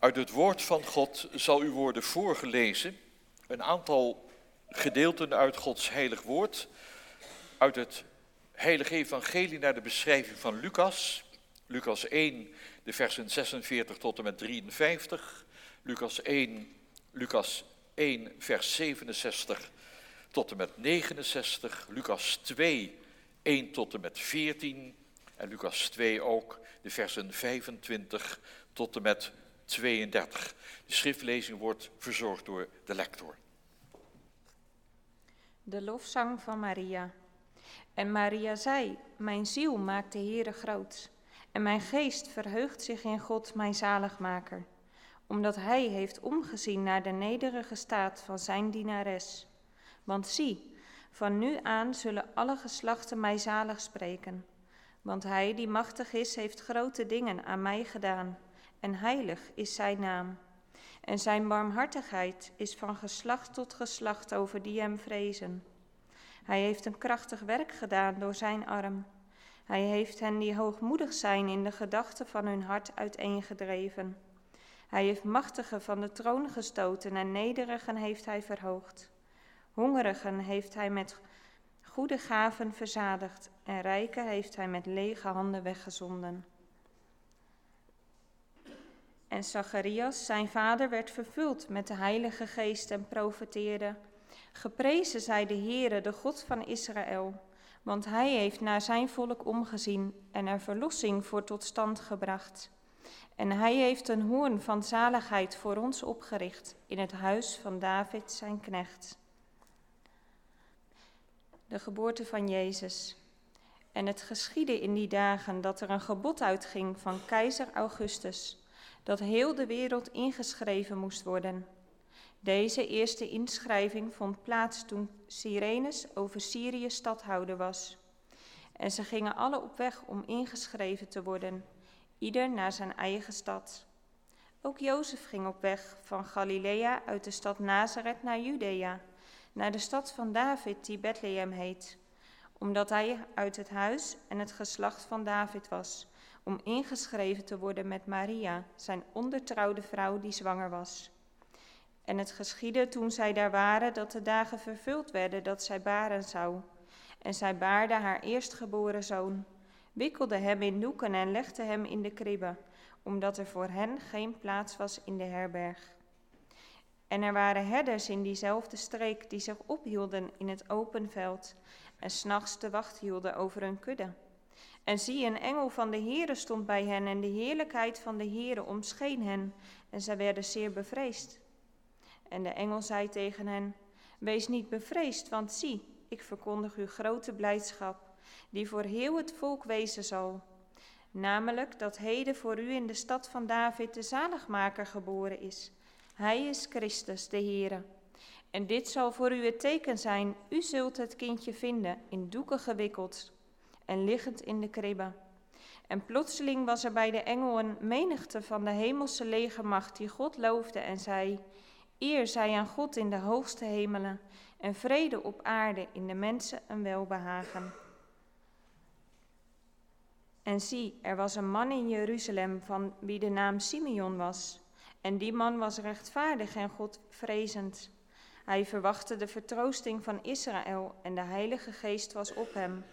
Uit het woord van God zal u worden voorgelezen. Een aantal gedeelten uit Gods heilig woord. Uit het heilige evangelie naar de beschrijving van Lucas. Lucas 1, de versen 46 tot en met 53. Lucas 1, Lucas 1, vers 67 tot en met 69. Lucas 2, 1 tot en met 14. En Lucas 2 ook, de versen 25 tot en met 32. De schriftlezing wordt verzorgd door de lector. De lofzang van Maria. En Maria zei: Mijn ziel maakt de Heere groot. En mijn geest verheugt zich in God, mijn zaligmaker. Omdat hij heeft omgezien naar de nederige staat van zijn dienares. Want zie, van nu aan zullen alle geslachten mij zalig spreken. Want hij die machtig is, heeft grote dingen aan mij gedaan en heilig is zijn naam. En zijn barmhartigheid is van geslacht tot geslacht over die hem vrezen. Hij heeft een krachtig werk gedaan door zijn arm. Hij heeft hen die hoogmoedig zijn in de gedachten van hun hart uiteengedreven. Hij heeft machtigen van de troon gestoten en nederigen heeft hij verhoogd. Hongerigen heeft hij met goede gaven verzadigd en rijken heeft hij met lege handen weggezonden. En Zacharias, zijn vader, werd vervuld met de Heilige Geest en profeteerde. Geprezen zij de Heere, de God van Israël, want hij heeft naar zijn volk omgezien en er verlossing voor tot stand gebracht. En hij heeft een hoorn van zaligheid voor ons opgericht in het huis van David, zijn knecht. De geboorte van Jezus. En het geschiedde in die dagen dat er een gebod uitging van keizer Augustus dat heel de wereld ingeschreven moest worden. Deze eerste inschrijving vond plaats toen Sirenus over Syrië stadhouder was. En ze gingen alle op weg om ingeschreven te worden, ieder naar zijn eigen stad. Ook Jozef ging op weg van Galilea uit de stad Nazareth naar Judea, naar de stad van David die Bethlehem heet, omdat hij uit het huis en het geslacht van David was om ingeschreven te worden met Maria, zijn ondertrouwde vrouw die zwanger was. En het geschiedde toen zij daar waren dat de dagen vervuld werden dat zij baren zou. En zij baarde haar eerstgeboren zoon, wikkelde hem in doeken en legde hem in de kribbe, omdat er voor hen geen plaats was in de herberg. En er waren herders in diezelfde streek die zich ophielden in het open veld en s'nachts de wacht hielden over hun kudde. En zie, een engel van de Heere stond bij hen en de heerlijkheid van de Heere omscheen hen en zij werden zeer bevreesd. En de engel zei tegen hen, wees niet bevreesd, want zie, ik verkondig u grote blijdschap, die voor heel het volk wezen zal. Namelijk dat heden voor u in de stad van David de zaligmaker geboren is. Hij is Christus, de Heere. En dit zal voor u het teken zijn, u zult het kindje vinden, in doeken gewikkeld en liggend in de kribbe. En plotseling was er bij de engel een menigte van de hemelse legermacht die God loofde en zei: Eer zij aan God in de hoogste hemelen en vrede op aarde in de mensen een welbehagen. En zie, er was een man in Jeruzalem van wie de naam Simeon was. En die man was rechtvaardig en Godvrezend. Hij verwachtte de vertroosting van Israël en de Heilige Geest was op hem.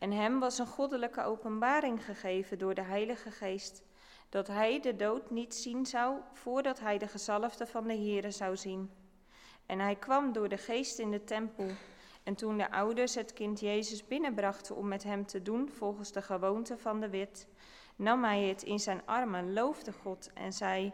En hem was een goddelijke openbaring gegeven door de Heilige Geest, dat hij de dood niet zien zou voordat hij de gezalfde van de Here zou zien. En hij kwam door de Geest in de tempel. En toen de ouders het kind Jezus binnenbrachten om met hem te doen volgens de gewoonte van de wet, nam hij het in zijn armen, loofde God en zei: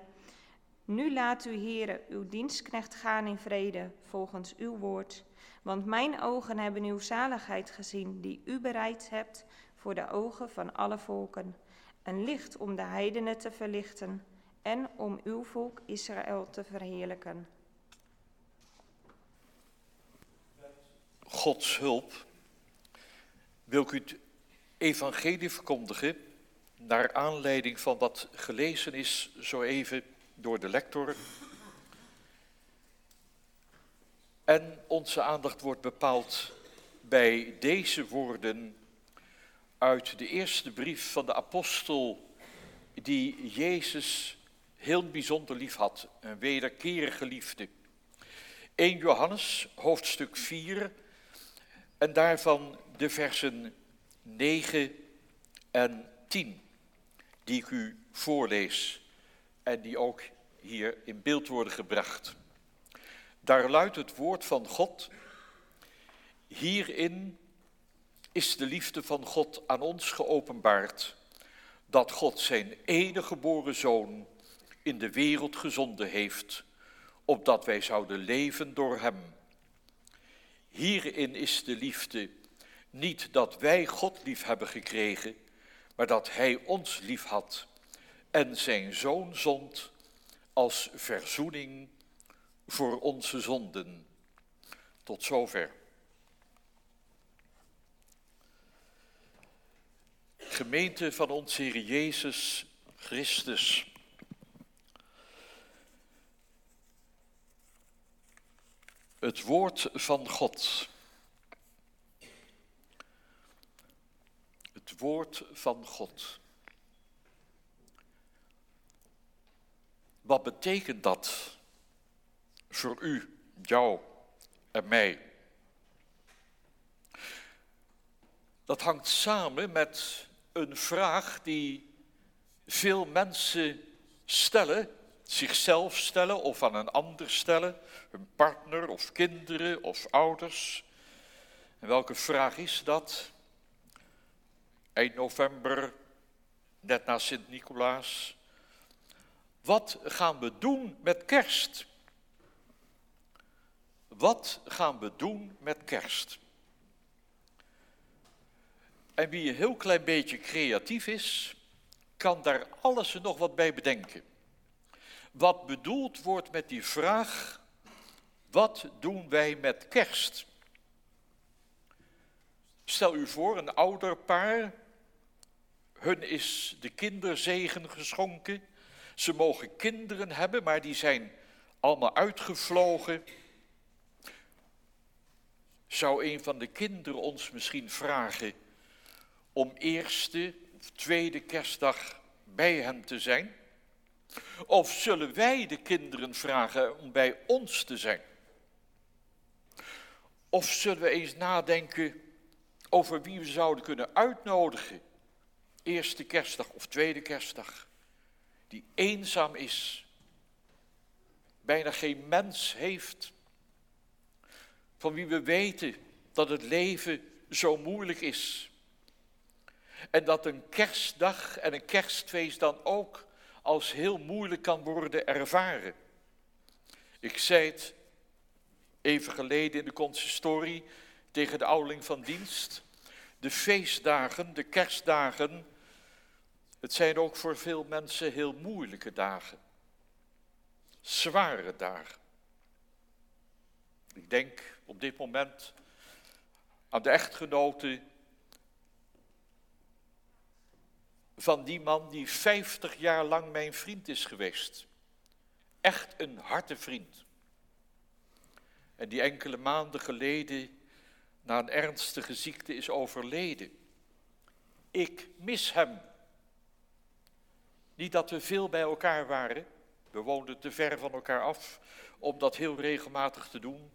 Nu laat u, Heere, uw dienstknecht gaan in vrede, volgens uw woord. Want mijn ogen hebben uw zaligheid gezien, die u bereid hebt voor de ogen van alle volken. Een licht om de heidenen te verlichten en om uw volk Israël te verheerlijken. Gods hulp. Wil ik u het evangelie verkondigen naar aanleiding van wat gelezen is zo even door de lector En onze aandacht wordt bepaald bij deze woorden uit de eerste brief van de apostel die Jezus heel bijzonder lief had. Een wederkerige liefde. 1 Johannes, hoofdstuk 4, en daarvan de versen 9 en 10, die ik u voorlees en die ook hier in beeld worden gebracht. Daar luidt het woord van God. Hierin is de liefde van God aan ons geopenbaard, dat God zijn enige geboren zoon in de wereld gezonden heeft, opdat wij zouden leven door hem. Hierin is de liefde niet dat wij God lief hebben gekregen, maar dat Hij ons lief had en zijn zoon zond als verzoening voor onze zonden. Tot zover. Gemeente van onze Heer Jezus Christus. Het woord van God. Het woord van God. Wat betekent dat voor u, jou en mij? Dat hangt samen met een vraag die veel mensen stellen, zichzelf stellen of aan een ander stellen, hun partner of kinderen of ouders. En welke vraag is dat? Eind november, net na Sint-Nicolaas. Wat gaan we doen met kerst? Wat gaan we doen met kerst? En wie een heel klein beetje creatief is, kan daar alles en nog wat bij bedenken. Wat bedoeld wordt met die vraag, wat doen wij met kerst? Stel u voor, een ouder paar, hun is de kinderzegen geschonken. Ze mogen kinderen hebben, maar die zijn allemaal uitgevlogen. Zou een van de kinderen ons misschien vragen om eerste of tweede kerstdag bij hen te zijn? Of zullen wij de kinderen vragen om bij ons te zijn? Of zullen we eens nadenken over wie we zouden kunnen uitnodigen? Eerste kerstdag of tweede kerstdag. Die eenzaam is. Bijna geen mens heeft. Van wie we weten dat het leven zo moeilijk is. En dat een kerstdag en een kerstfeest dan ook als heel moeilijk kan worden ervaren. Ik zei het even geleden in de consistorie tegen de ouderling van dienst. De feestdagen, de kerstdagen, het zijn ook voor veel mensen heel moeilijke dagen. Zware dagen. Ik denk op dit moment aan de echtgenote van die man die 50 jaar lang mijn vriend is geweest. Echt een harte vriend. En die enkele maanden geleden na een ernstige ziekte is overleden. Ik mis hem. Niet dat we veel bij elkaar waren. We woonden te ver van elkaar af om dat heel regelmatig te doen.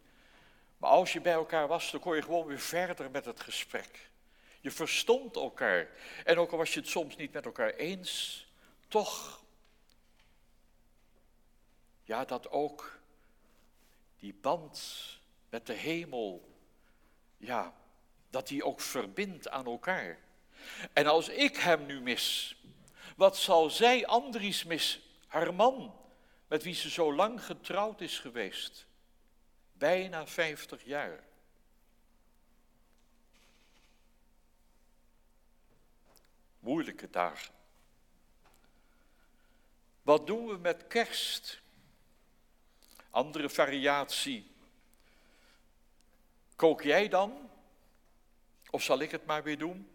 Maar als je bij elkaar was, dan kon je gewoon weer verder met het gesprek. Je verstond elkaar. En ook al was je het soms niet met elkaar eens, toch, ja, dat ook die band met de hemel, ja, dat die ook verbindt aan elkaar. En als ik hem nu mis, wat zal zij Andries mis, haar man, met wie ze zo lang getrouwd is geweest? Bijna 50 jaar. moeilijke dagen. Wat doen we met kerst? Andere variatie. Kook jij dan? Of zal ik het maar weer doen?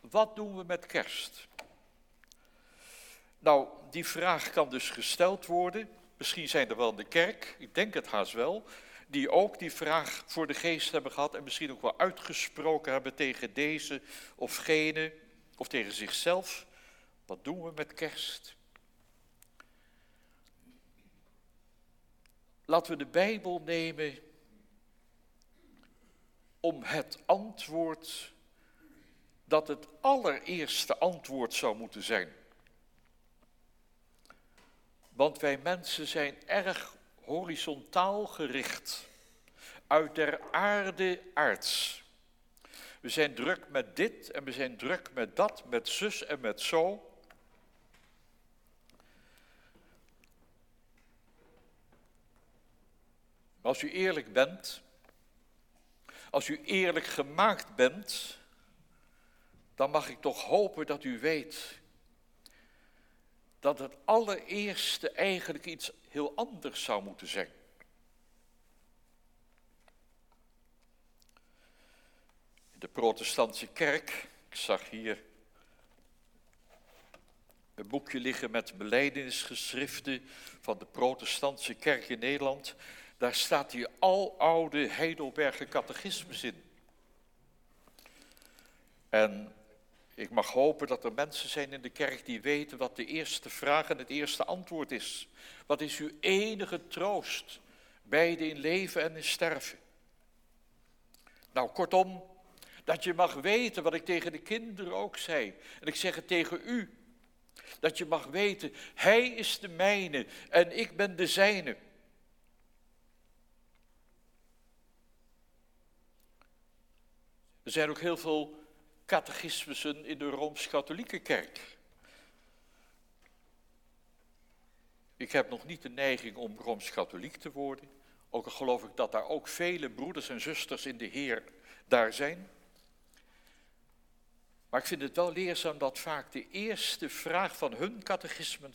Wat doen we met kerst? Nou, die vraag kan dus gesteld worden. Misschien zijn er wel in de kerk, ik denk het haast wel, die ook die vraag voor de geest hebben gehad en misschien ook wel uitgesproken hebben tegen deze of gene of tegen zichzelf. Wat doen we met kerst? Laten we de Bijbel nemen om het antwoord dat het allereerste antwoord zou moeten zijn. Want wij mensen zijn erg horizontaal gericht, uit der aarde aards. We zijn druk met dit en we zijn druk met dat, met zus en met zo. Als u eerlijk bent, als u eerlijk gemaakt bent, dan mag ik toch hopen dat u weet dat het allereerste eigenlijk iets heel anders zou moeten zijn. De protestantse kerk, ik zag hier een boekje liggen met beleidenisgeschriften van de protestantse kerk in Nederland. Daar staat die aloude Heidelberger catechismus in. En ik mag hopen dat er mensen zijn in de kerk die weten wat de eerste vraag en het eerste antwoord is. Wat is uw enige troost, beide in leven en in sterven? Nou, kortom, dat je mag weten wat ik tegen de kinderen ook zei. En ik zeg het tegen u. Dat je mag weten, hij is de mijne en ik ben de zijne. Er zijn ook heel veel catechismussen in de Rooms-Katholieke Kerk. Ik heb nog niet de neiging om Rooms-Katholiek te worden. Ook al geloof ik dat daar ook vele broeders en zusters in de Heer daar zijn. Maar ik vind het wel leerzaam dat vaak de eerste vraag van hun catechismen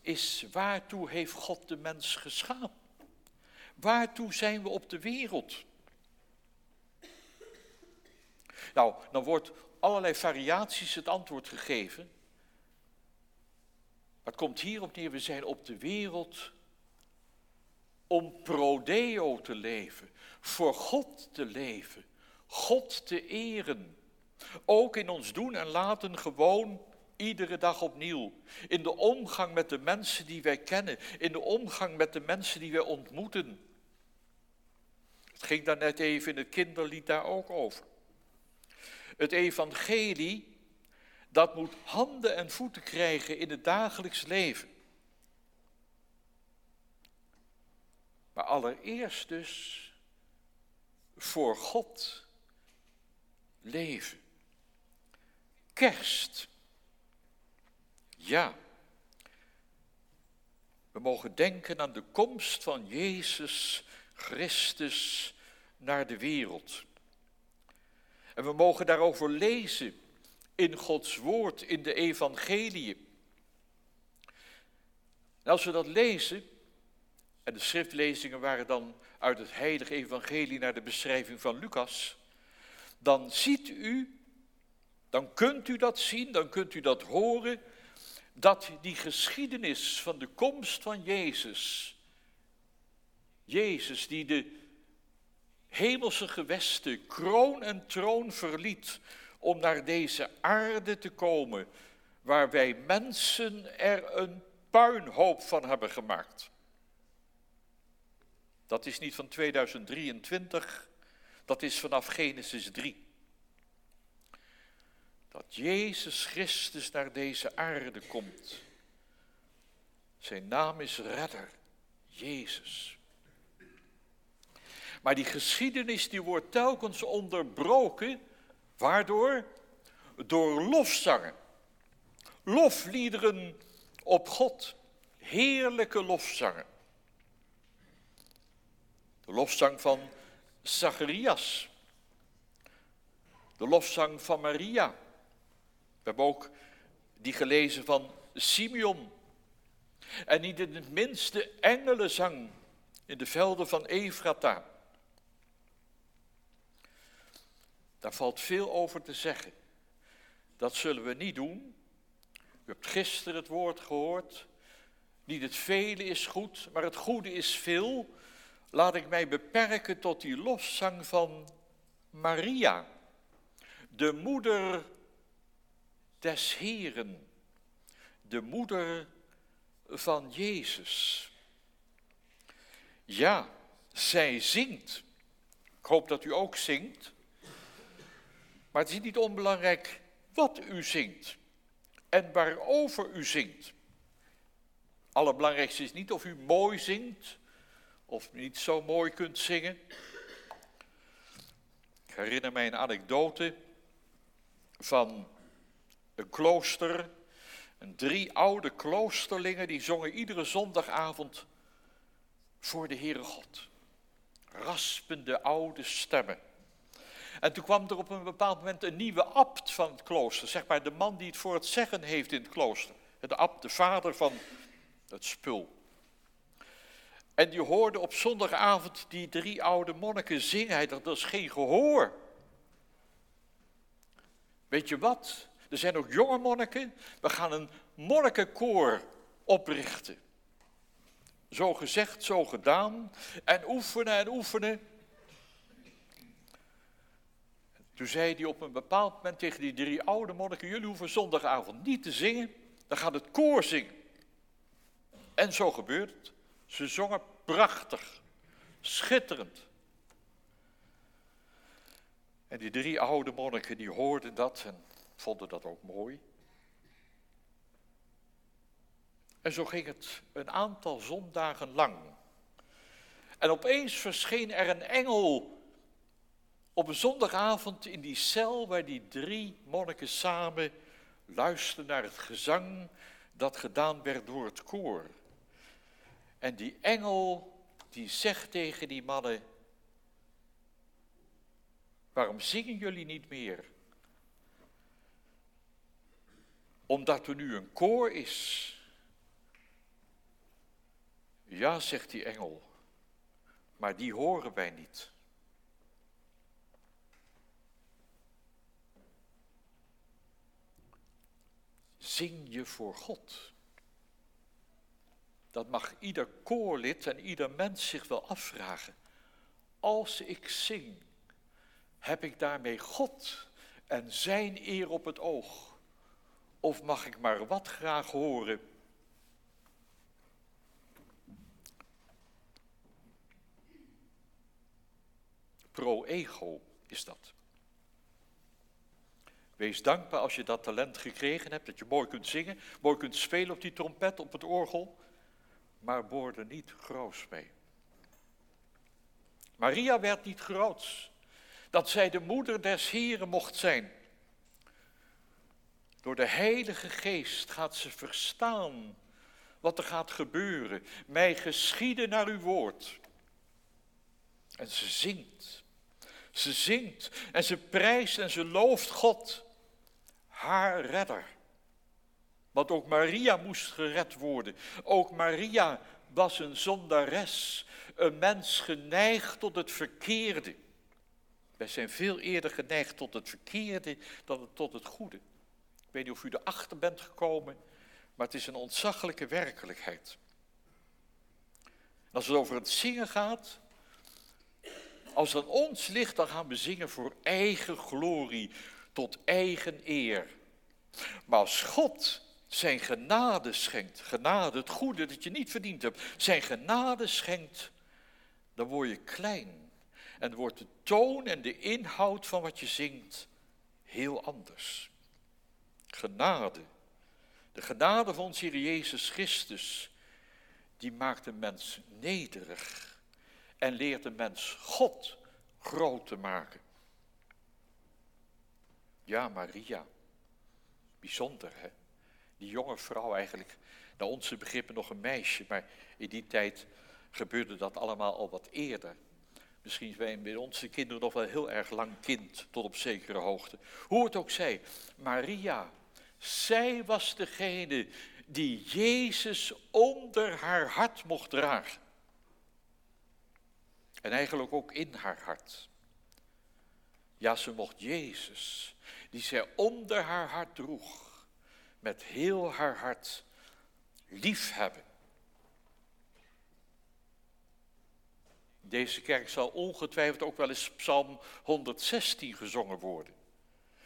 is: waartoe heeft God de mens geschapen? Waartoe zijn we op de wereld? Nou, dan wordt allerlei variaties het antwoord gegeven. Maar het komt hierop neer, we zijn op de wereld om prodeo te leven, voor God te leven, God te eren. Ook in ons doen en laten gewoon iedere dag opnieuw. In de omgang met de mensen die wij kennen, in de omgang met de mensen die wij ontmoeten. Het ging daar net even in het kinderlied daar ook over. Het evangelie, dat moet handen en voeten krijgen in het dagelijks leven. Maar allereerst dus voor God leven. Kerst. Ja. We mogen denken aan de komst van Jezus Christus naar de wereld. En we mogen daarover lezen in Gods woord, in de evangelie. En als we dat lezen, en de schriftlezingen waren dan uit het heilige evangelie naar de beschrijving van Lucas, dan ziet u, dan kunt u dat zien, dan kunt u dat horen, dat die geschiedenis van de komst van Jezus, Jezus die de hemelse gewesten, kroon en troon verliet om naar deze aarde te komen, waar wij mensen er een puinhoop van hebben gemaakt. Dat is niet van 2023, dat is vanaf Genesis 3. Dat Jezus Christus naar deze aarde komt. Zijn naam is Redder, Jezus. Maar die geschiedenis die wordt telkens onderbroken. Waardoor? Door lofzangen. Lofliederen op God. Heerlijke lofzangen. De lofzang van Zacharias. De lofzang van Maria. We hebben ook die gelezen van Simeon. En niet in het minste engelenzang in de velden van Efrata. Daar valt veel over te zeggen. Dat zullen we niet doen. U hebt gisteren het woord gehoord. Niet het vele is goed, maar het goede is veel. Laat ik mij beperken tot die lofzang van Maria, de moeder des Heren, de moeder van Jezus. Ja, zij zingt. Ik hoop dat u ook zingt. Maar het is niet onbelangrijk wat u zingt en waarover u zingt. Allerbelangrijkste is niet of u mooi zingt of niet zo mooi kunt zingen. Ik herinner mij een anekdote van een klooster. Drie oude kloosterlingen die zongen iedere zondagavond voor de Heere God. Raspende oude stemmen. En toen kwam er op een bepaald moment een nieuwe abt van het klooster. Zeg maar de man die het voor het zeggen heeft in het klooster. De abt, de vader van het spul. En die hoorde op zondagavond die drie oude monniken zingen. Hij dacht, dat is geen gehoor. Weet je wat? Er zijn ook jonge monniken. We gaan een monnikenkoor oprichten. Zo gezegd, zo gedaan. En oefenen en oefenen. Toen zei hij op een bepaald moment tegen die drie oude monniken: Jullie hoeven zondagavond niet te zingen, dan gaat het koor zingen. En zo gebeurt het. Ze zongen prachtig, schitterend. En die drie oude monniken die hoorden dat en vonden dat ook mooi. En zo ging het een aantal zondagen lang. En opeens verscheen er een engel op een zondagavond in die cel waar die drie monniken samen luisterden naar het gezang dat gedaan werd door het koor. En die engel die zegt tegen die mannen, waarom zingen jullie niet meer? Omdat er nu een koor is. Ja, zegt die engel, maar die horen wij niet. Zing je voor God? Dat mag ieder koorlid en ieder mens zich wel afvragen. Als ik zing, heb ik daarmee God en Zijn eer op het oog? Of mag ik maar wat graag horen? Pro-ego is dat. Wees dankbaar als je dat talent gekregen hebt, dat je mooi kunt zingen, mooi kunt spelen op die trompet, op het orgel maar word er niet groots mee. Maria werd niet groots, dat zij de moeder des Heren mocht zijn. Door de Heilige Geest gaat ze verstaan wat er gaat gebeuren. Mij geschieden naar uw woord. En ze zingt. Ze zingt en ze prijst en ze looft God, haar redder. Want ook Maria moest gered worden. Ook Maria was een zondares, een mens geneigd tot het verkeerde. Wij zijn veel eerder geneigd tot het verkeerde dan tot het goede. Ik weet niet of u erachter bent gekomen, maar het is een ontzaglijke werkelijkheid. als het over het zingen gaat, als aan ons ligt, dan gaan we zingen voor eigen glorie, tot eigen eer. Maar als God zijn genade schenkt, genade, het goede dat je niet verdiend hebt, zijn genade schenkt, dan word je klein. En wordt de toon en de inhoud van wat je zingt heel anders. Genade, de genade van onze Heer Jezus Christus, die maakt een mens nederig en leert een mens God groot te maken. Ja, Maria, bijzonder hè die jonge vrouw eigenlijk, naar onze begrippen nog een meisje, maar in die tijd gebeurde dat allemaal al wat eerder. Misschien zijn bij onze kinderen nog wel heel erg lang kind, tot op zekere hoogte. Hoe het ook zij, Maria, zij was degene die Jezus onder haar hart mocht dragen. En eigenlijk ook in haar hart. Ja, ze mocht Jezus, die zij onder haar hart droeg, met heel haar hart lief hebben. Deze kerk zal ongetwijfeld ook wel eens Psalm 116 gezongen worden.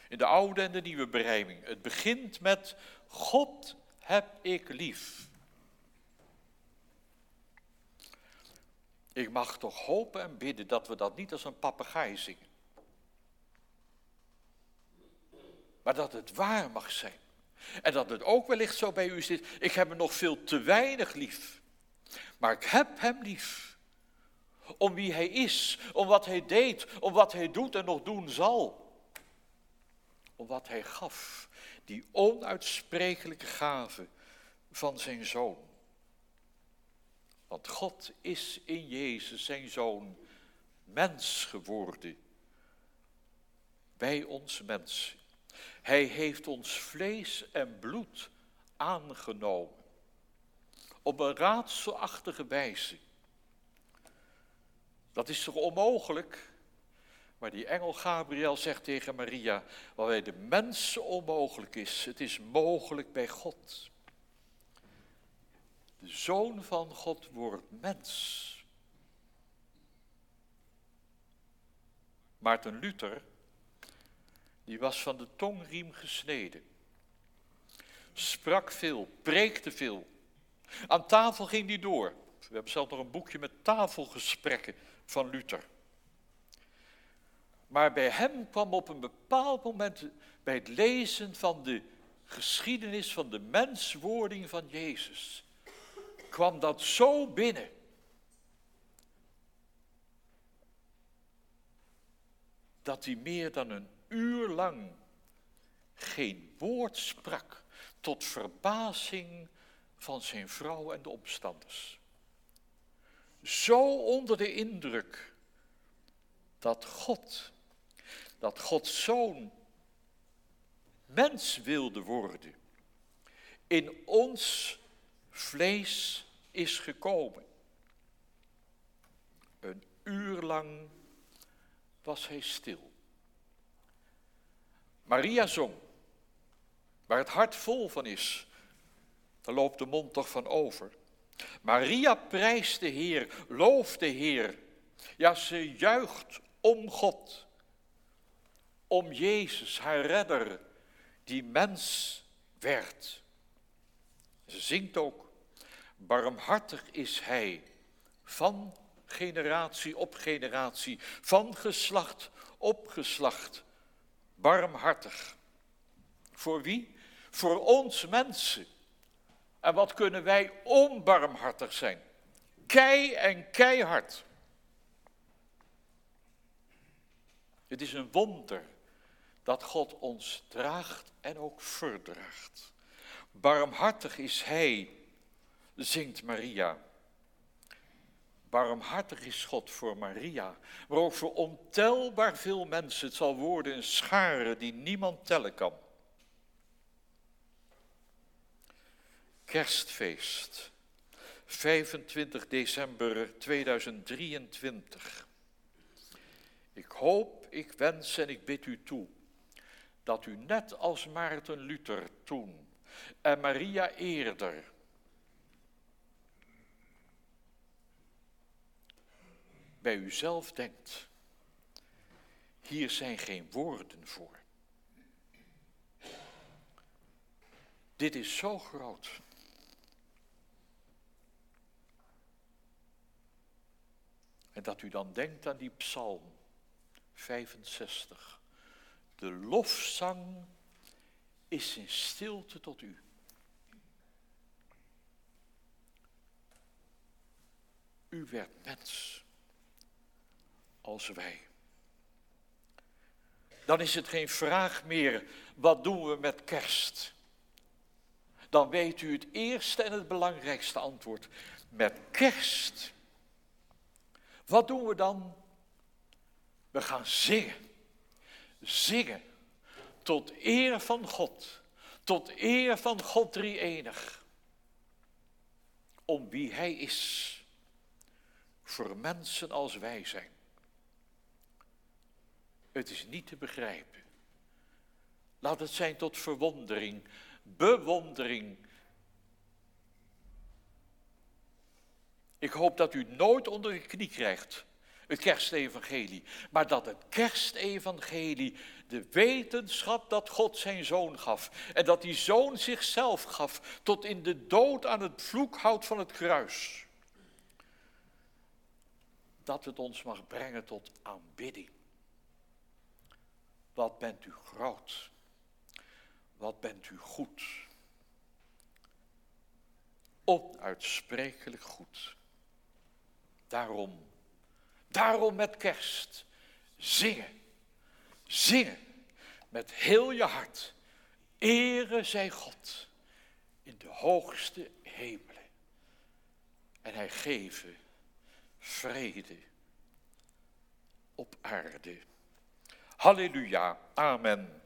In de oude en de nieuwe berijming. Het begint met God heb ik lief. Ik mag toch hopen en bidden dat we dat niet als een papegaai zingen. Maar dat het waar mag zijn. En dat het ook wellicht zo bij u zit. Ik heb hem nog veel te weinig lief. Maar ik heb hem lief. Om wie hij is, om wat hij deed, om wat hij doet en nog doen zal. Om wat hij gaf, die onuitsprekelijke gave van zijn zoon. Want God is in Jezus, zijn zoon, mens geworden. Bij ons mensen. Hij heeft ons vlees en bloed aangenomen. Op een raadselachtige wijze. Dat is toch onmogelijk? Maar die engel Gabriel zegt tegen Maria, wat bij de mensen onmogelijk is, het is mogelijk bij God. De zoon van God wordt mens. Maarten Luther, die was van de tongriem gesneden. Sprak veel, preekte veel. Aan tafel ging hij door. We hebben zelf nog een boekje met tafelgesprekken van Luther. Maar bij hem kwam op een bepaald moment, bij het lezen van de geschiedenis van de menswording van Jezus, kwam dat zo binnen. Dat hij meer dan een uur lang geen woord sprak, tot verbazing van zijn vrouw en de opstanders. Zo onder de indruk dat God, dat Gods zoon mens wilde worden, in ons vlees is gekomen. Een uur lang was hij stil. Maria zong, waar het hart vol van is, daar loopt de mond toch van over. Maria prijst de Heer, looft de Heer. Ja, ze juicht om God, om Jezus, haar redder, die mens werd. Ze zingt ook, barmhartig is Hij, van generatie op generatie, van geslacht op geslacht, barmhartig. Voor wie? Voor ons mensen. En wat kunnen wij onbarmhartig zijn? Kei en keihard. Het is een wonder dat God ons draagt en ook verdraagt. Barmhartig is Hij, zingt Maria. Barmhartig is God voor Maria, maar ook voor ontelbaar veel mensen. Het zal worden een schare die niemand tellen kan. Kerstfeest, 25 december 2023. Ik hoop, ik wens en ik bid u toe dat u net als Maarten Luther toen en Maria eerder bij uzelf denkt, hier zijn geen woorden voor. Dit is zo groot. En dat u dan denkt aan die psalm 65. De lofzang is in stilte tot u. U werd mens als wij. Dan is het geen vraag meer, wat doen we met kerst? Dan weet u het eerste en het belangrijkste antwoord. Met kerst. Wat doen we dan? We gaan zingen. Zingen. Tot eer van God. Tot eer van God drie enig. Om wie Hij is. Voor mensen als wij zijn. Het is niet te begrijpen. Laat het zijn tot verwondering, bewondering. Ik hoop dat u nooit onder de knie krijgt het kerstevangelie, maar dat het kerstevangelie de wetenschap dat God zijn zoon gaf en dat die zoon zichzelf gaf tot in de dood aan het vloekhout van het kruis dat het ons mag brengen tot aanbidding. Wat bent u groot. Wat bent u goed. Onuitsprekelijk goed. Daarom, daarom met kerst, zingen, zingen met heel je hart. Ere zij God in de hoogste hemelen. En hij geven vrede op aarde. Halleluja, amen.